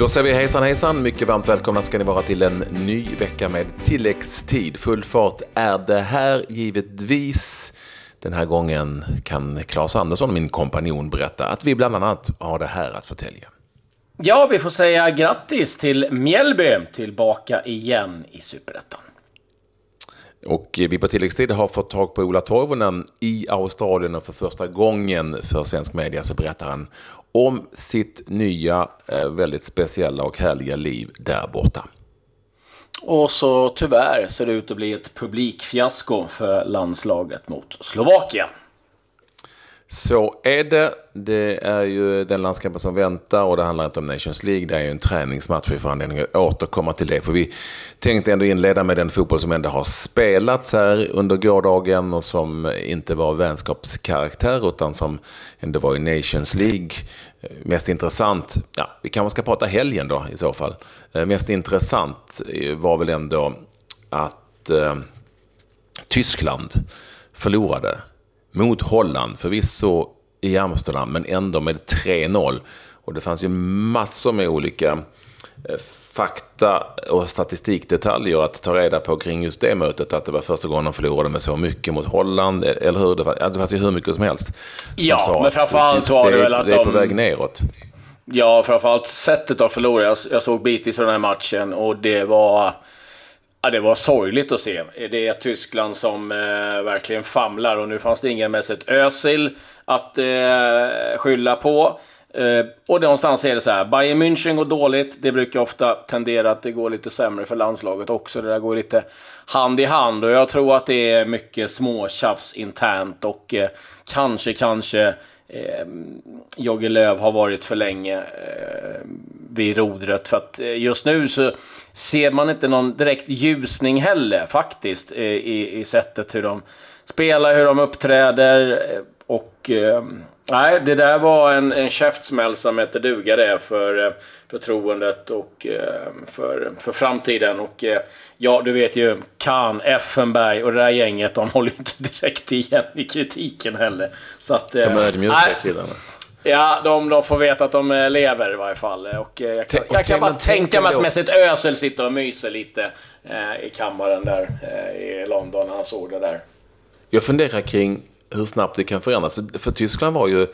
Då säger vi hejsan hejsan, mycket varmt välkomna ska ni vara till en ny vecka med tilläggstid. Full fart är det här givetvis. Den här gången kan Claes Andersson, min kompanjon, berätta att vi bland annat har det här att förtälja. Ja, vi får säga grattis till Mjällby, tillbaka igen i Superettan. Och vi på tilläggstid har fått tag på Ola Toivonen i Australien och för första gången för svensk media så berättar han om sitt nya, eh, väldigt speciella och härliga liv där borta. Och så tyvärr ser det ut att bli ett publikfiasko för landslaget mot Slovakien. Så är det. Det är ju den landskampen som väntar och det handlar inte om Nations League. Det är ju en träningsmatch. Vi får anledning att återkomma till det. För vi tänkte ändå inleda med den fotboll som ändå har spelats här under gårdagen och som inte var vänskapskaraktär utan som ändå var i Nations League. Mest intressant, ja, vi kanske ska prata helgen då i så fall. Eh, mest intressant eh, var väl ändå att eh, Tyskland förlorade mot Holland, förvisso i Amsterdam, men ändå med 3-0. Och det fanns ju massor med olika eh, fakta och statistikdetaljer att ta reda på kring just det mötet. Att det var första gången de förlorade med så mycket mot Holland, e- eller hur? Det, fanns ju hur mycket som helst. Som ja, men framförallt så var det väl att de... Det är på väg neråt. Ja, framförallt sättet att förlora. Jag, jag såg bitvis av den här matchen och det var... Ja, det var sorgligt att se. Det är Tyskland som eh, verkligen famlar och nu fanns det ingen Mesut Özil att eh, skylla på. Eh, och någonstans är det så här, Bayern München går dåligt. Det brukar ofta tendera att det går lite sämre för landslaget också. Det där går lite hand i hand och jag tror att det är mycket småtjafs internt och eh, kanske, kanske eh, Jogge Löw har varit för länge eh, vid rodret. För att eh, just nu så ser man inte någon direkt ljusning heller faktiskt eh, i, i sättet hur de spelar, hur de uppträder eh, och eh, nej, det där var en, en käftsmäll som inte duga det för eh, förtroendet och eh, för, för framtiden. Och eh, ja, du vet ju, Kahn, Effenberg och det där gänget, de håller ju inte direkt igen i kritiken heller. Så att, de är ödmjuka killarna. Ja, de, de får veta att de eh, lever i varje fall. Och eh, jag, kan, jag kan bara tänka mig att Mesut Özil sitter och myser lite eh, i kammaren där eh, i London när han såg det där. Jag funderar kring hur snabbt det kan förändras. För Tyskland var ju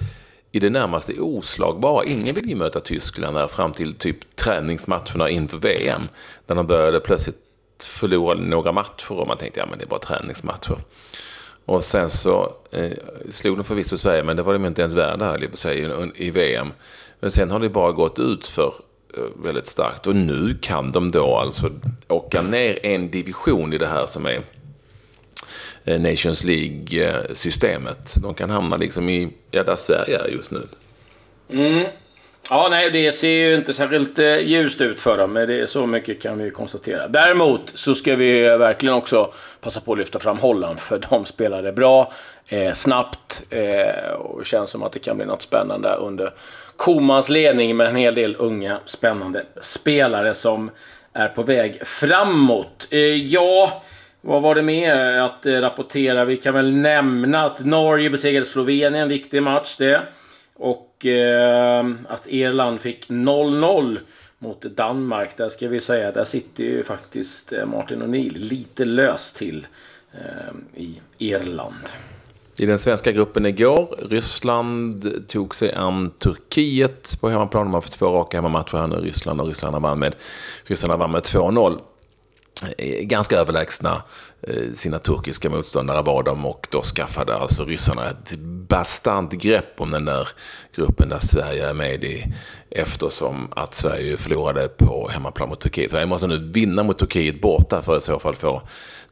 i det närmaste oslagbara. Ingen ville ju möta Tyskland där fram till typ träningsmatcherna inför VM. Där de började plötsligt förlora några matcher och man tänkte ja men det är bara träningsmatcher. Och sen så eh, slog de förvisso Sverige, men det var de inte ens värda här sig, i VM. Men sen har det bara gått ut för eh, väldigt starkt. Och nu kan de då alltså åka ner en division i det här som är Eh, Nations League-systemet. De kan hamna liksom i, ja, där Sverige är just nu. Mm. Ja, nej, det ser ju inte särskilt eh, ljust ut för dem, men det är så mycket kan vi konstatera. Däremot så ska vi verkligen också passa på att lyfta fram Holland, för de spelade bra, eh, snabbt eh, och känns som att det kan bli något spännande under Komans ledning med en hel del unga spännande spelare som är på väg framåt. Eh, ja, vad var det mer att eh, rapportera? Vi kan väl nämna att Norge besegrade Slovenien, viktig match det. Och eh, att Irland fick 0-0 mot Danmark. Där ska vi säga, där sitter ju faktiskt eh, Martin O'Neill lite löst till eh, i Irland. I den svenska gruppen igår, Ryssland tog sig an Turkiet på hemmaplan. De har fått två raka hemmamatcher här nu, Ryssland och Ryssland vann med, vann med 2-0. Eh, ganska överlägsna eh, sina turkiska motståndare var de och då skaffade alltså ryssarna ett bastant grepp om den där gruppen där Sverige är med i eftersom att Sverige förlorade på hemmaplan mot Turkiet. Sverige måste nu vinna mot Turkiet borta för att i så fall få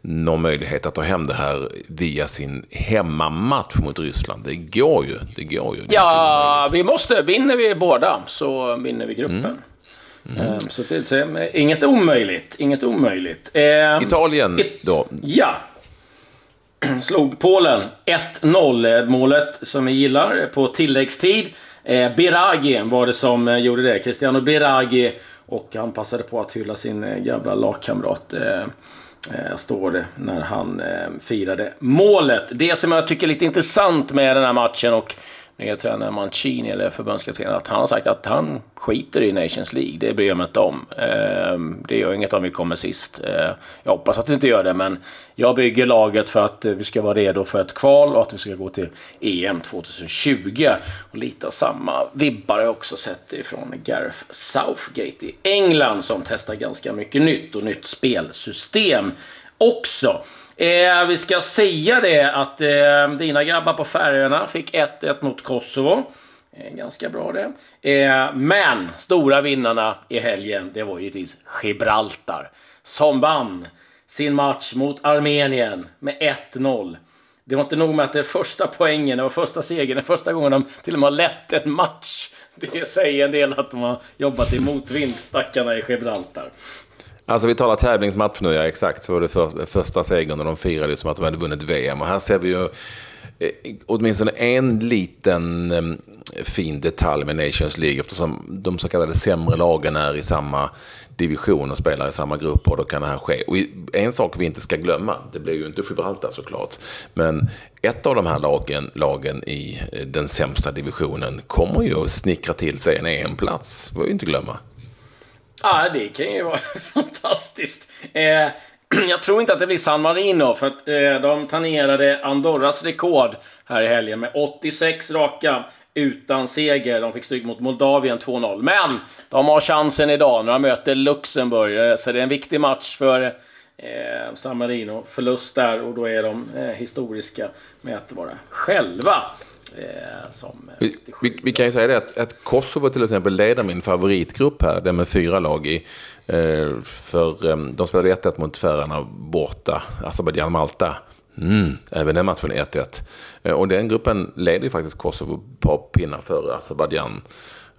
någon möjlighet att ta hem det här via sin hemmamatch mot Ryssland. Det går ju. Det går ju. ja, vi måste. Vinner vi båda så vinner vi gruppen. Mm. Mm. Så det är inget omöjligt. Inget omöjligt. Eh, Italien då? Ja. Slog Polen 1-0 eh, målet som vi gillar på tilläggstid. Biragi var det som gjorde det. Cristiano Biragi. Och han passade på att hylla sin gamla lagkamrat. Står det när han firade målet. Det som jag tycker är lite intressant med den här matchen och nya tränaren Mancini, eller förbundskaptenen, att han har sagt att han skiter i Nations League. Det bryr jag mig inte om. Eh, det gör inget om vi kommer sist. Eh, jag hoppas att vi inte gör det, men jag bygger laget för att vi ska vara redo för ett kval och att vi ska gå till EM 2020. Och lite av samma vibbar har jag också sett ifrån Gareth Southgate i England som testar ganska mycket nytt och nytt spelsystem också. Eh, vi ska säga det att eh, dina grabbar på Färöarna fick 1-1 mot Kosovo. Eh, ganska bra det. Eh, men stora vinnarna i helgen, det var givetvis Gibraltar. Som vann sin match mot Armenien med 1-0. Det var inte nog med att det är första poängen, det var första segern, det är första gången de till och med har lett en match. Det säger en del att de har jobbat i motvind, stackarna i Gibraltar. Alltså vi talar tävlingsmatch nu, ja exakt. Så var det för, första segern och de firade som att de hade vunnit VM. Och här ser vi ju eh, åtminstone en liten eh, fin detalj med Nations League eftersom de så kallade sämre lagen är i samma division och spelar i samma grupp och då kan det här ske. Och en sak vi inte ska glömma, det blev ju inte Gibraltar såklart, men ett av de här lagen, lagen i eh, den sämsta divisionen kommer ju att snickra till sig en EM-plats, får vi inte glömma. Ja, det kan ju vara fantastiskt. Eh, jag tror inte att det blir San Marino, för att eh, de tangerade Andorras rekord här i helgen med 86 raka utan seger. De fick stryk mot Moldavien 2-0. Men de har chansen idag när de möter Luxemburg. Eh, så det är en viktig match för eh, San Marino. Förlust där och då är de eh, historiska med att vara själva. Eh, som vi, vi, vi, kan ju säga det att, att, Kosovo till exempel leder min favoritgrupp här, den med fyra lag i. Eh, för eh, de spelade 1-1 mot Färöarna borta, Azerbajdzjan-Malta. Mm, även den matchen 1-1. Eh, och den gruppen leder ju faktiskt Kosovo på pinnar före Azerbajdzjan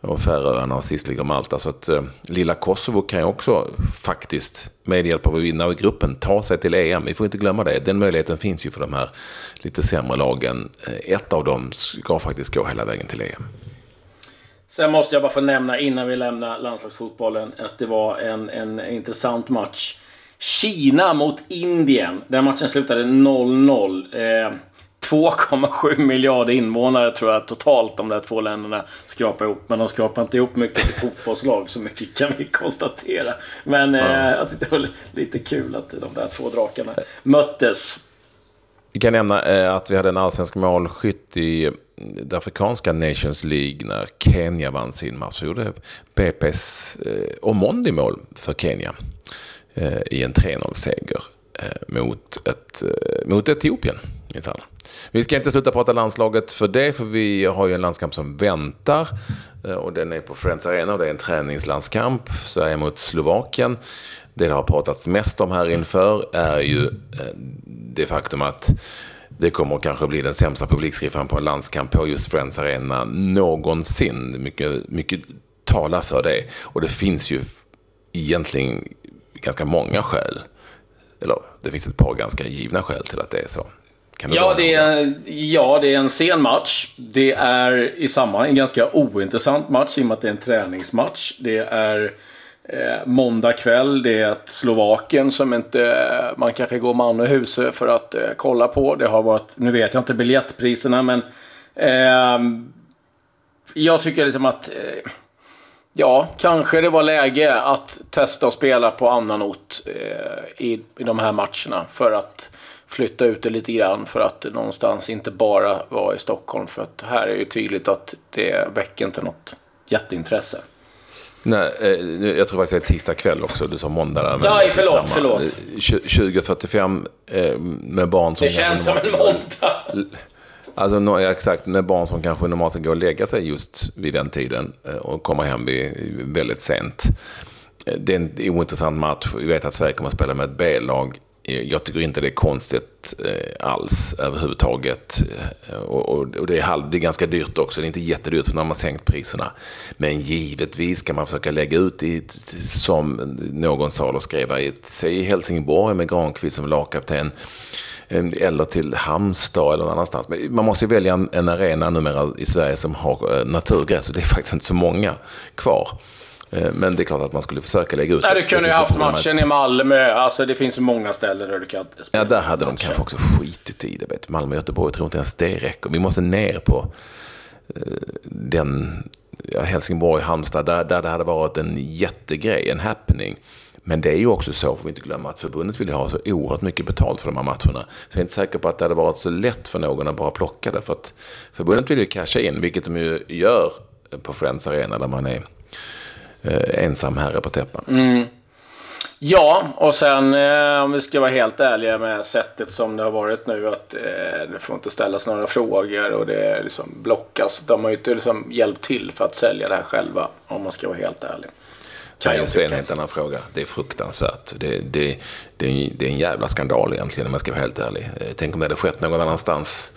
och Färöarna och sist ligger Malta. Så att eh, lilla Kosovo kan ju också faktiskt med hjälp av att vinna gruppen ta sig till EM. Vi får inte glömma det. Den möjligheten finns ju för de här lite sämre lagen. Eh, ett av dem ska faktiskt gå hela vägen till EM. Sen måste jag bara få nämna innan vi lämnar landslagsfotbollen att det var en, en intressant match. Kina mot Indien. Den matchen slutade 0-0. Eh, 2,7 miljarder invånare tror jag totalt de där två länderna skrapar ihop. Men de skrapar inte ihop mycket till fotbollslag, så mycket kan vi konstatera. Men ja. eh, det var lite kul att de där två drakarna möttes. Vi kan nämna eh, att vi hade en allsvensk målskytt i det afrikanska Nations League när Kenya vann sin match. Så gjorde BP's eh, Omondi mål för Kenya eh, i en 3-0-seger eh, mot, ett, eh, mot Etiopien. Minsann. Vi ska inte sluta prata landslaget för det, för vi har ju en landskamp som väntar. Eh, och den är på Friends Arena och det är en träningslandskamp. Sverige mot Slovakien. Det det har pratats mest om här inför är ju eh, det faktum att det kommer kanske bli den sämsta publiksiffran på en landskamp på just Friends Arena någonsin. Mycket, mycket talar för det. Och det finns ju egentligen ganska många skäl. Eller det finns ett par ganska givna skäl till att det är så ja, det är, ja, det är en sen match. Det är i samma en ganska ointressant match i och med att det är en träningsmatch. Det är eh, måndag kväll. Det är ett Slovakien som inte man kanske går man och huset för att eh, kolla på. Det har varit, nu vet jag inte biljettpriserna, men eh, jag tycker liksom att eh, Ja, kanske det var läge att testa att spela på annan ort eh, i, i de här matcherna. För att flytta ut det lite grann för att någonstans inte bara vara i Stockholm. För att här är ju tydligt att det väcker inte något jätteintresse. Nej, eh, jag tror faktiskt det är tisdag kväll också. Du sa måndag där. Ja, förlåt, samma. förlåt. 20.45 eh, med barn som... Det känns som en måndag. Alltså no, exakt, med barn som kanske normalt går och lägga sig just vid den tiden eh, och kommer hem vid, väldigt sent. Det är en ointressant match. Vi vet att Sverige kommer att spela med ett B-lag jag tycker inte det är konstigt eh, alls överhuvudtaget. Eh, och, och, och det, är halv, det är ganska dyrt också. Det är inte jättedyrt för när man sänkt priserna. Men givetvis kan man försöka lägga ut i, som någon sa och skrev i, säg Helsingborg med Granqvist som lagkapten. Eh, eller till Halmstad eller någon annanstans. Men man måste ju välja en, en arena numera i Sverige som har naturgräs och det är faktiskt inte så många kvar. Eh, men det är klart att man skulle försöka lägga ut Nej, du kunde ju haft matchen i Malmö. Alltså det finns många ställen där du kan spela. Ja, där hade de kanske också skitit i det. Vet. Malmö och Göteborg tror inte ens det räcker. Vi måste ner på den ja, Helsingborg-Halmstad, där, där det hade varit en jättegrej, en happening. Men det är ju också så, får vi inte glömma, att förbundet vill ha så oerhört mycket betalt för de här matcherna. Så jag är inte säker på att det hade varit så lätt för någon att bara plocka det. För att förbundet vill ju casha in, vilket de ju gör på Friends Arena där man är eh, ensam herre på täppan. Mm. Ja, och sen eh, om vi ska vara helt ärliga med sättet som det har varit nu att eh, det får inte ställas några frågor och det liksom blockas. De har ju inte liksom hjälpt till för att sälja det här själva om man ska vara helt ärlig. Det är en annan fråga. Det är fruktansvärt. Det, det, det, är en, det är en jävla skandal egentligen om jag ska vara helt ärlig. Eh, tänk om det hade skett någon annanstans.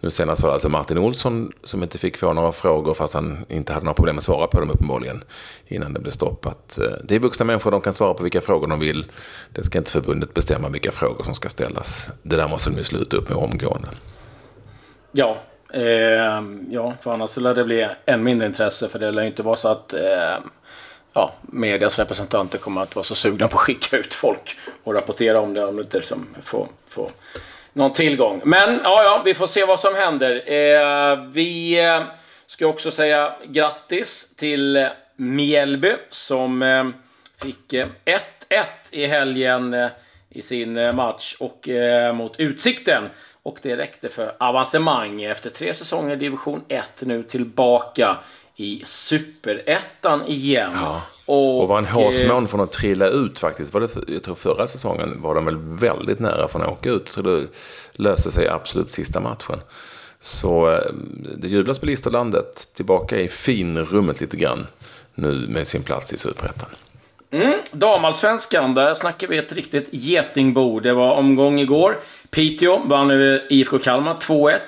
Nu senast var det alltså Martin Olsson som inte fick få några frågor fast han inte hade några problem att svara på dem uppenbarligen innan det blev stoppat. Eh, det är vuxna människor, de kan svara på vilka frågor de vill. Det ska inte förbundet bestämma vilka frågor som ska ställas. Det där måste de ju sluta upp med omgående. Ja, eh, ja för annars lär det bli än mindre intresse för det lär inte vara så att eh, ja, medias representanter kommer att vara så sugna på att skicka ut folk och rapportera om det om det inte liksom får, får någon tillgång. Men ja, ja, vi får se vad som händer. Eh, vi eh, ska också säga grattis till Mjällby som eh, fick 1-1 eh, i helgen eh, i sin eh, match och eh, mot Utsikten. Och det räckte för avancemang efter tre säsonger i division 1 nu tillbaka i superettan igen. Ja. Och, och var en hårsmån från att trilla ut faktiskt. Var det, jag tror förra säsongen var de väl väldigt nära från att åka ut. Jag tror det löste sig absolut sista matchen. Så eh, det jublas på Listerlandet. Tillbaka i finrummet lite grann nu med sin plats i superettan. Mm, Damallsvenskan, där snackar vi ett riktigt getingbo. Det var omgång igår. Piteå vann över IFK Kalmar 2-1.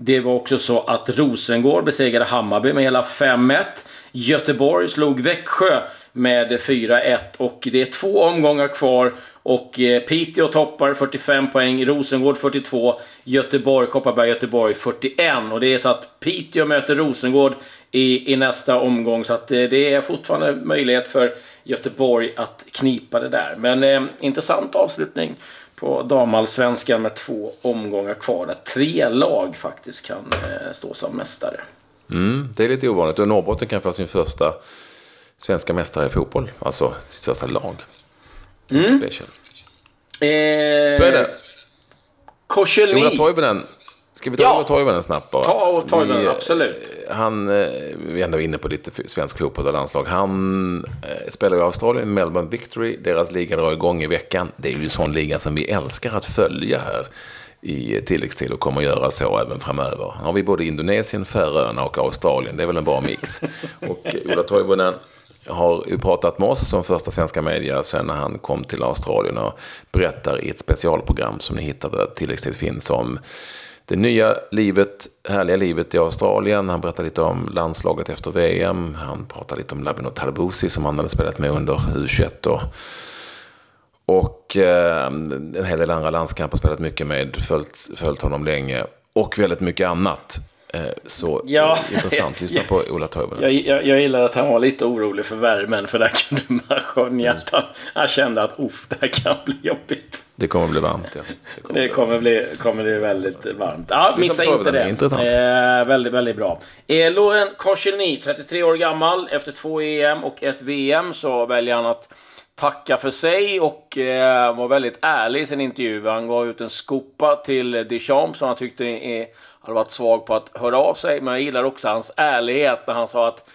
Det var också så att Rosengård besegrade Hammarby med hela 5-1. Göteborg slog Växjö med 4-1 och det är två omgångar kvar och eh, Piteå toppar 45 poäng, Rosengård 42, Göteborg, Kopparberg, Göteborg 41 och det är så att Piteå möter Rosengård i, i nästa omgång så att eh, det är fortfarande möjlighet för Göteborg att knipa det där. Men eh, intressant avslutning på damallsvenskan med två omgångar kvar. Där tre lag faktiskt kan eh, stå som mästare. Mm, det är lite ovanligt. Och Norrbotten kan få sin första svenska mästare i fotboll. Alltså sitt första lag. Mm. Special. Eh, Så är det. Korseli. Ola Toivonen Ska vi ta ja. Toivonen snabbt bara? Ta Toivonen, absolut. Han, eh, vi är ändå inne på lite svensk fotboll och landslag. Han eh, spelar i Australien, Melbourne Victory. Deras liga drar igång i veckan. Det är ju en sån liga som vi älskar att följa här i tilläggstid och kommer att göra så även framöver. Har vi både Indonesien, Färöarna och Australien. Det är väl en bra mix. och Ola Toivonen har ju pratat med oss som första svenska media sen när han kom till Australien och berättar i ett specialprogram som ni hittade där tilläggstid finns om det nya livet, härliga livet i Australien. Han berättar lite om landslaget efter VM. Han pratar lite om Labino Talbusi som han hade spelat med under U21. Och, och eh, en hel del andra landskamper spelat mycket med, följt, följt honom länge. Och väldigt mycket annat. Eh, så ja, intressant. Lyssna på Ola Toivonen. Jag, jag, jag, gillar att han var lite orolig för värmen. För där kunde man skönja att han, han kände att det här kan bli jobbigt. Det kommer bli varmt, ja. Det kommer, det kommer bli, kommer bli väldigt varmt. Ja, missa inte det. Intressant. Eh, väldigt, väldigt bra. Eh, Loren Koscielny, 33 år gammal. Efter två EM och ett VM så väljer han att tacka för sig och eh, var väldigt ärlig i sin intervju. Han gav ut en skopa till Deschamps som han tyckte är hade varit svag på att höra av sig. Men jag gillar också hans ärlighet när han sa att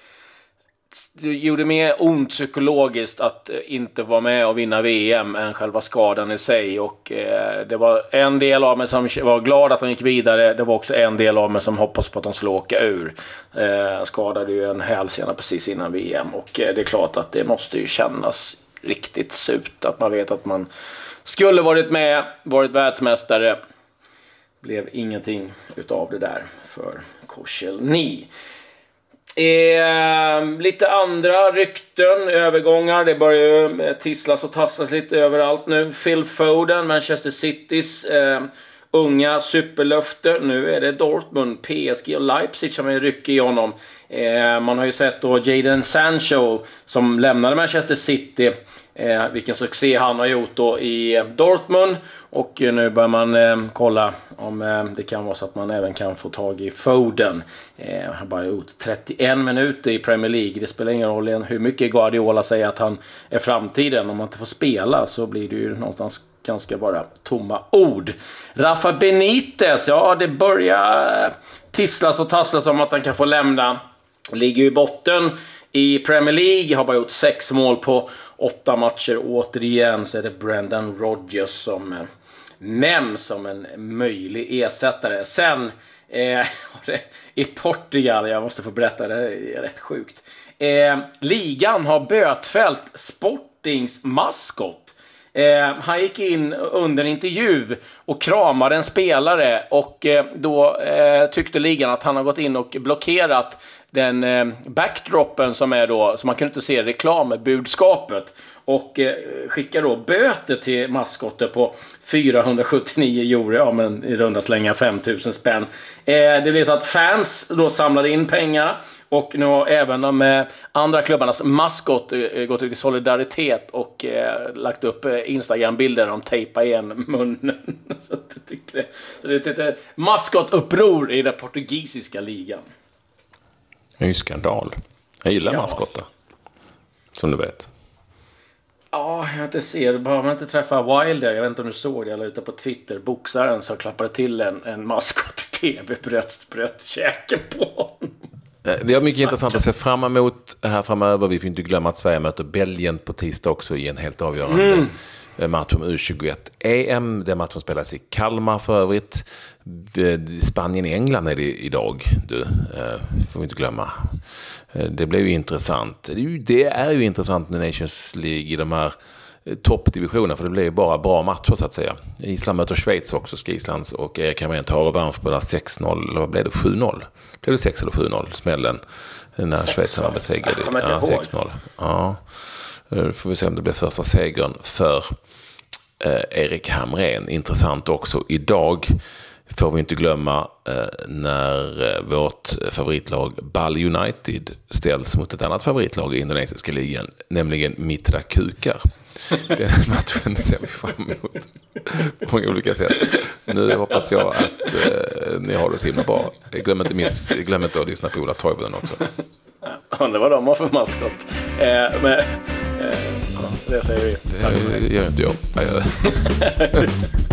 det gjorde mer ont psykologiskt att eh, inte vara med och vinna VM än själva skadan i sig. Och eh, det var en del av mig som var glad att han gick vidare. Det var också en del av mig som hoppades på att de skulle åka ur. Eh, skadade ju en hälsena precis innan VM och eh, det är klart att det måste ju kännas riktigt surt att man vet att man skulle varit med, varit världsmästare blev ingenting utav det där för Korselny. Eh, lite andra rykten, övergångar. Det börjar ju tisslas och tasslas lite överallt nu. Phil Foden, Manchester Citys eh, unga superlöfte. Nu är det Dortmund, PSG och Leipzig som är ryck i honom. Eh, man har ju sett då Jadon Sancho som lämnade Manchester City Eh, vilken succé han har gjort då i eh, Dortmund. Och eh, nu börjar man eh, kolla om eh, det kan vara så att man även kan få tag i Foden. Eh, han har bara gjort 31 minuter i Premier League. Det spelar ingen roll hur mycket Guardiola säger att han är framtiden. Om man inte får spela så blir det ju någonstans ganska bara tomma ord. Rafa Benitez, ja det börjar eh, tisslas och tasslas om att han kan få lämna. Ligger ju i botten i Premier League, har bara gjort sex mål på åtta matcher. Återigen så är det Brendan Rodgers som eh, nämns som en möjlig ersättare. Sen eh, i Portugal, jag måste få berätta, det är rätt sjukt. Eh, ligan har bötfällt Sportings maskot. Eh, han gick in under en intervju och kramade en spelare och eh, då eh, tyckte ligan att han har gått in och blockerat den eh, backdropen som är då, så man kunde inte se reklambudskapet. Och eh, skickar då böter till maskotter på 479 euro, ja men i runda slängar 5000 spänn. Eh, det blev så att fans då samlade in pengar och nu har även de eh, andra klubbarnas maskot eh, gått ut i solidaritet och eh, lagt upp Instagram-bilder om tejpa igen munnen. så det, så det är ett maskotuppror i den portugisiska ligan. Det är ju skandal. Jag gillar ja. maskotar. Som du vet. Ja, jag inte ser. Bara man inte träffar Wilder. Jag vet inte om du såg det. Jag la ute på Twitter. Boxaren som klappade till en, en maskot i tv. Bröt, bröt käken på honom. Eh, vi har mycket intressant att se fram emot här framöver. Vi får inte glömma att Sverige möter Belgien på tisdag också i en helt avgörande mm. Eh, match om U21-EM. Den matchen spelas i Kalmar för övrigt. Spanien-England är det idag, du. Eh, får vi inte glömma. Det blir ju intressant. Det är ju intressant med Nations League i de här toppdivisionen, för det blir bara bra matcher så att säga. Island möter Schweiz också, ska Islands och Erik Hamrén tar och vann på 6-0, eller vad blev det, 7-0? Blev det 6 eller 7-0, smällen, när Schweiz var besegrade? Ja, 6-0. Ja, då får vi se om det blir första segern för eh, Erik Hamrén. Intressant också idag får vi inte glömma eh, när eh, vårt favoritlag Ball United ställs mot ett annat favoritlag i indonesiska ligan, nämligen Mitra Kukar. Den matchen ser vi fram emot på många olika sätt. Nu hoppas jag att eh, ni har det så himla bra. Glöm inte, miss, glöm inte att lyssna på Ola Toivonen också. Det var de har för maskot. Eh, men, eh, det säger vi. Det gör inte jag